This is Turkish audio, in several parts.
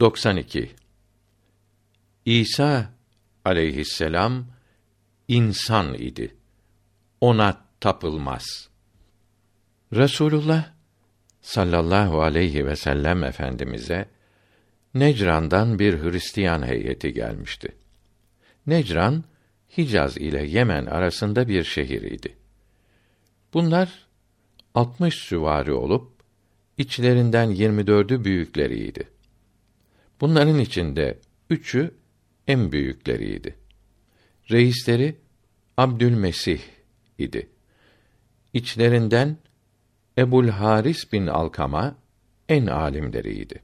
92 İsa aleyhisselam insan idi. Ona tapılmaz. Resulullah sallallahu aleyhi ve sellem efendimize Necran'dan bir Hristiyan heyeti gelmişti. Necran Hicaz ile Yemen arasında bir şehir idi. Bunlar 60 süvari olup içlerinden 24'ü büyükleriydi. Bunların içinde üçü en büyükleriydi. Reisleri Abdülmesih idi. İçlerinden Ebul Haris bin Alkama en alimleriydi.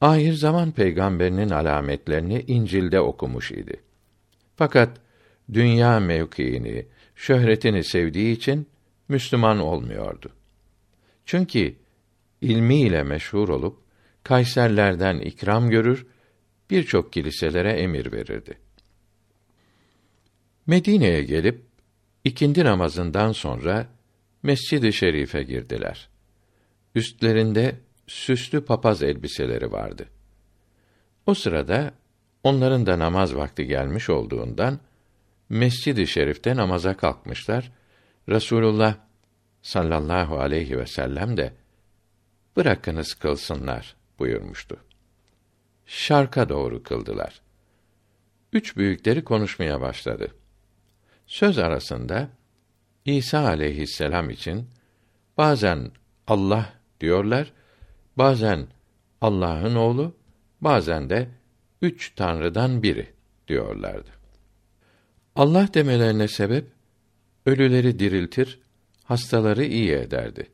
Ahir zaman peygamberinin alametlerini İncil'de okumuş idi. Fakat dünya mevkiini, şöhretini sevdiği için Müslüman olmuyordu. Çünkü ilmiyle meşhur olup Kayserlerden ikram görür, birçok kiliselere emir verirdi. Medine'ye gelip ikindi namazından sonra Mescid-i Şerif'e girdiler. Üstlerinde süslü papaz elbiseleri vardı. O sırada onların da namaz vakti gelmiş olduğundan Mescid-i Şerif'te namaza kalkmışlar. Resulullah sallallahu aleyhi ve sellem de bırakınız kılsınlar buyurmuştu. Şarka doğru kıldılar. Üç büyükleri konuşmaya başladı. Söz arasında İsa aleyhisselam için bazen Allah diyorlar, bazen Allah'ın oğlu, bazen de üç tanrıdan biri diyorlardı. Allah demelerine sebep ölüleri diriltir, hastaları iyi ederdi.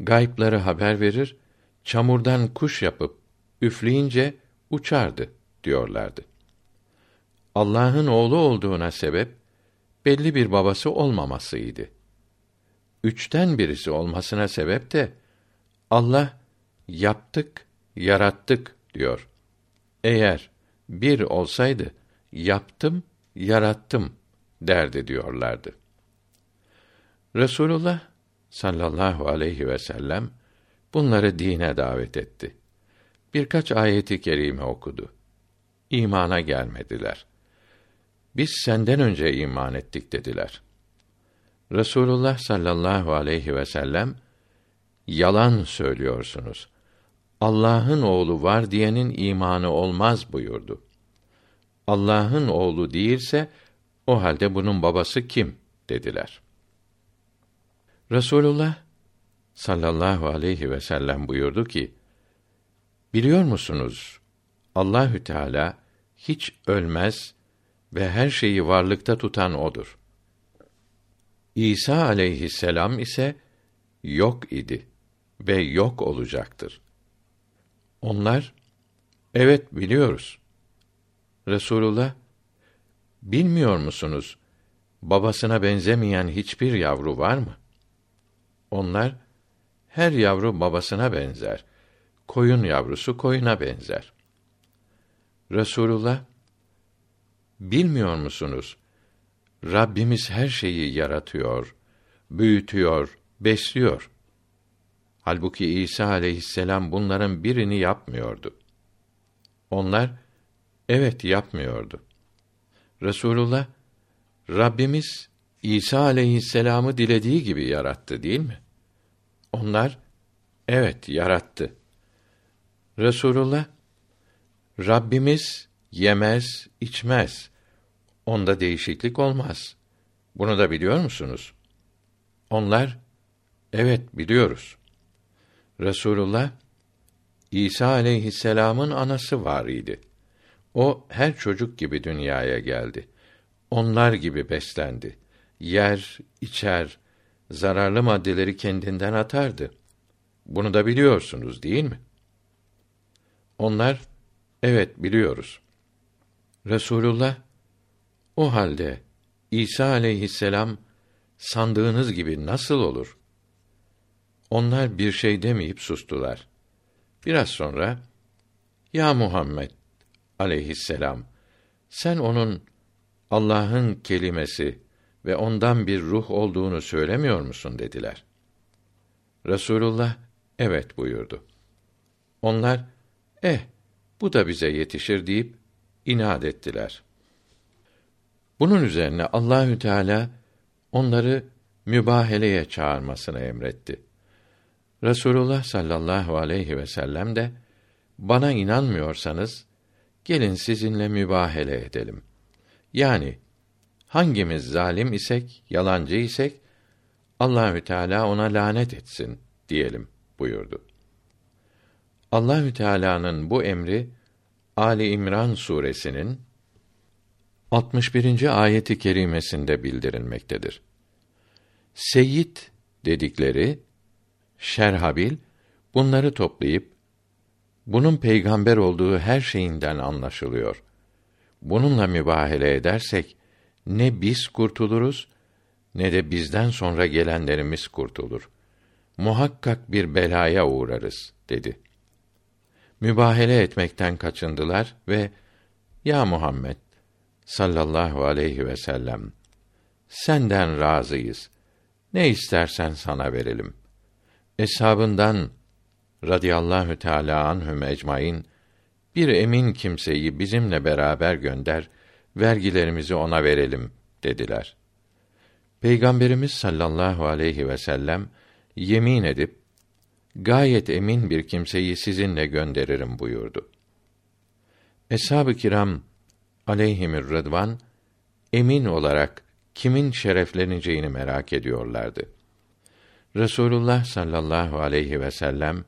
Gaypları haber verir, çamurdan kuş yapıp üfleyince uçardı diyorlardı. Allah'ın oğlu olduğuna sebep belli bir babası olmamasıydı. Üçten birisi olmasına sebep de Allah yaptık, yarattık diyor. Eğer bir olsaydı yaptım, yarattım derdi diyorlardı. Resulullah sallallahu aleyhi ve sellem bunları dine davet etti. Birkaç ayeti kerime okudu. İmana gelmediler. Biz senden önce iman ettik dediler. Resulullah sallallahu aleyhi ve sellem yalan söylüyorsunuz. Allah'ın oğlu var diyenin imanı olmaz buyurdu. Allah'ın oğlu değilse o halde bunun babası kim dediler. Resulullah sallallahu aleyhi ve sellem buyurdu ki: Biliyor musunuz? Allahü Teala hiç ölmez ve her şeyi varlıkta tutan odur. İsa aleyhisselam ise yok idi ve yok olacaktır. Onlar evet biliyoruz. Resulullah bilmiyor musunuz? Babasına benzemeyen hiçbir yavru var mı? Onlar her yavru babasına benzer. Koyun yavrusu koyuna benzer. Resulullah bilmiyor musunuz? Rabbimiz her şeyi yaratıyor, büyütüyor, besliyor. Halbuki İsa aleyhisselam bunların birini yapmıyordu. Onlar evet yapmıyordu. Resulullah Rabbimiz İsa aleyhisselamı dilediği gibi yarattı değil mi? Onlar evet yarattı. Resulullah Rabbimiz yemez, içmez. Onda değişiklik olmaz. Bunu da biliyor musunuz? Onlar evet biliyoruz. Resulullah İsa aleyhisselam'ın anası var idi. O her çocuk gibi dünyaya geldi. Onlar gibi beslendi. Yer, içer, zararlı maddeleri kendinden atardı. Bunu da biliyorsunuz değil mi? Onlar, evet biliyoruz. Resulullah, o halde İsa aleyhisselam sandığınız gibi nasıl olur? Onlar bir şey demeyip sustular. Biraz sonra, Ya Muhammed aleyhisselam, sen onun Allah'ın kelimesi ve ondan bir ruh olduğunu söylemiyor musun dediler. Resulullah evet buyurdu. Onlar Eh, bu da bize yetişir deyip inat ettiler. Bunun üzerine Allahü Teala onları mübaheleye çağırmasını emretti. Resulullah sallallahu aleyhi ve sellem de bana inanmıyorsanız gelin sizinle mübahele edelim. Yani hangimiz zalim isek, yalancı isek Allahü Teala ona lanet etsin diyelim buyurdu. Allahü Teala'nın bu emri Ali İmran suresinin 61. ayeti kerimesinde bildirilmektedir. Seyyid dedikleri Şerhabil bunları toplayıp bunun peygamber olduğu her şeyinden anlaşılıyor. Bununla mübahele edersek ne biz kurtuluruz ne de bizden sonra gelenlerimiz kurtulur. Muhakkak bir belaya uğrarız dedi. Mübahele etmekten kaçındılar ve ya Muhammed sallallahu aleyhi ve sellem senden razıyız. Ne istersen sana verelim. Eshabından radıyallahu teala anhum ecmaîn bir emin kimseyi bizimle beraber gönder, vergilerimizi ona verelim dediler. Peygamberimiz sallallahu aleyhi ve sellem yemin edip gayet emin bir kimseyi sizinle gönderirim buyurdu. Eshab-ı kiram aleyhimür rıdvan emin olarak kimin şerefleneceğini merak ediyorlardı. Resulullah sallallahu aleyhi ve sellem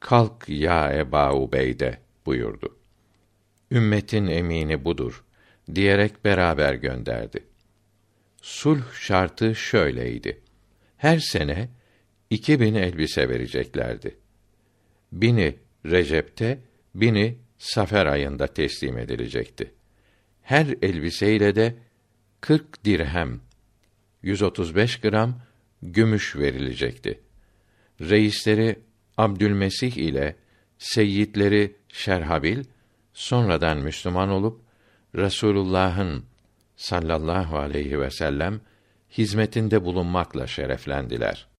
kalk ya Eba Ubeyde buyurdu. Ümmetin emini budur diyerek beraber gönderdi. Sulh şartı şöyleydi. Her sene iki bin elbise vereceklerdi. Bini Recep'te, bini Safer ayında teslim edilecekti. Her elbiseyle de 40 dirhem 135 gram gümüş verilecekti. Reisleri Abdülmesih ile seyyidleri Şerhabil sonradan Müslüman olup Resulullah'ın sallallahu aleyhi ve sellem hizmetinde bulunmakla şereflendiler.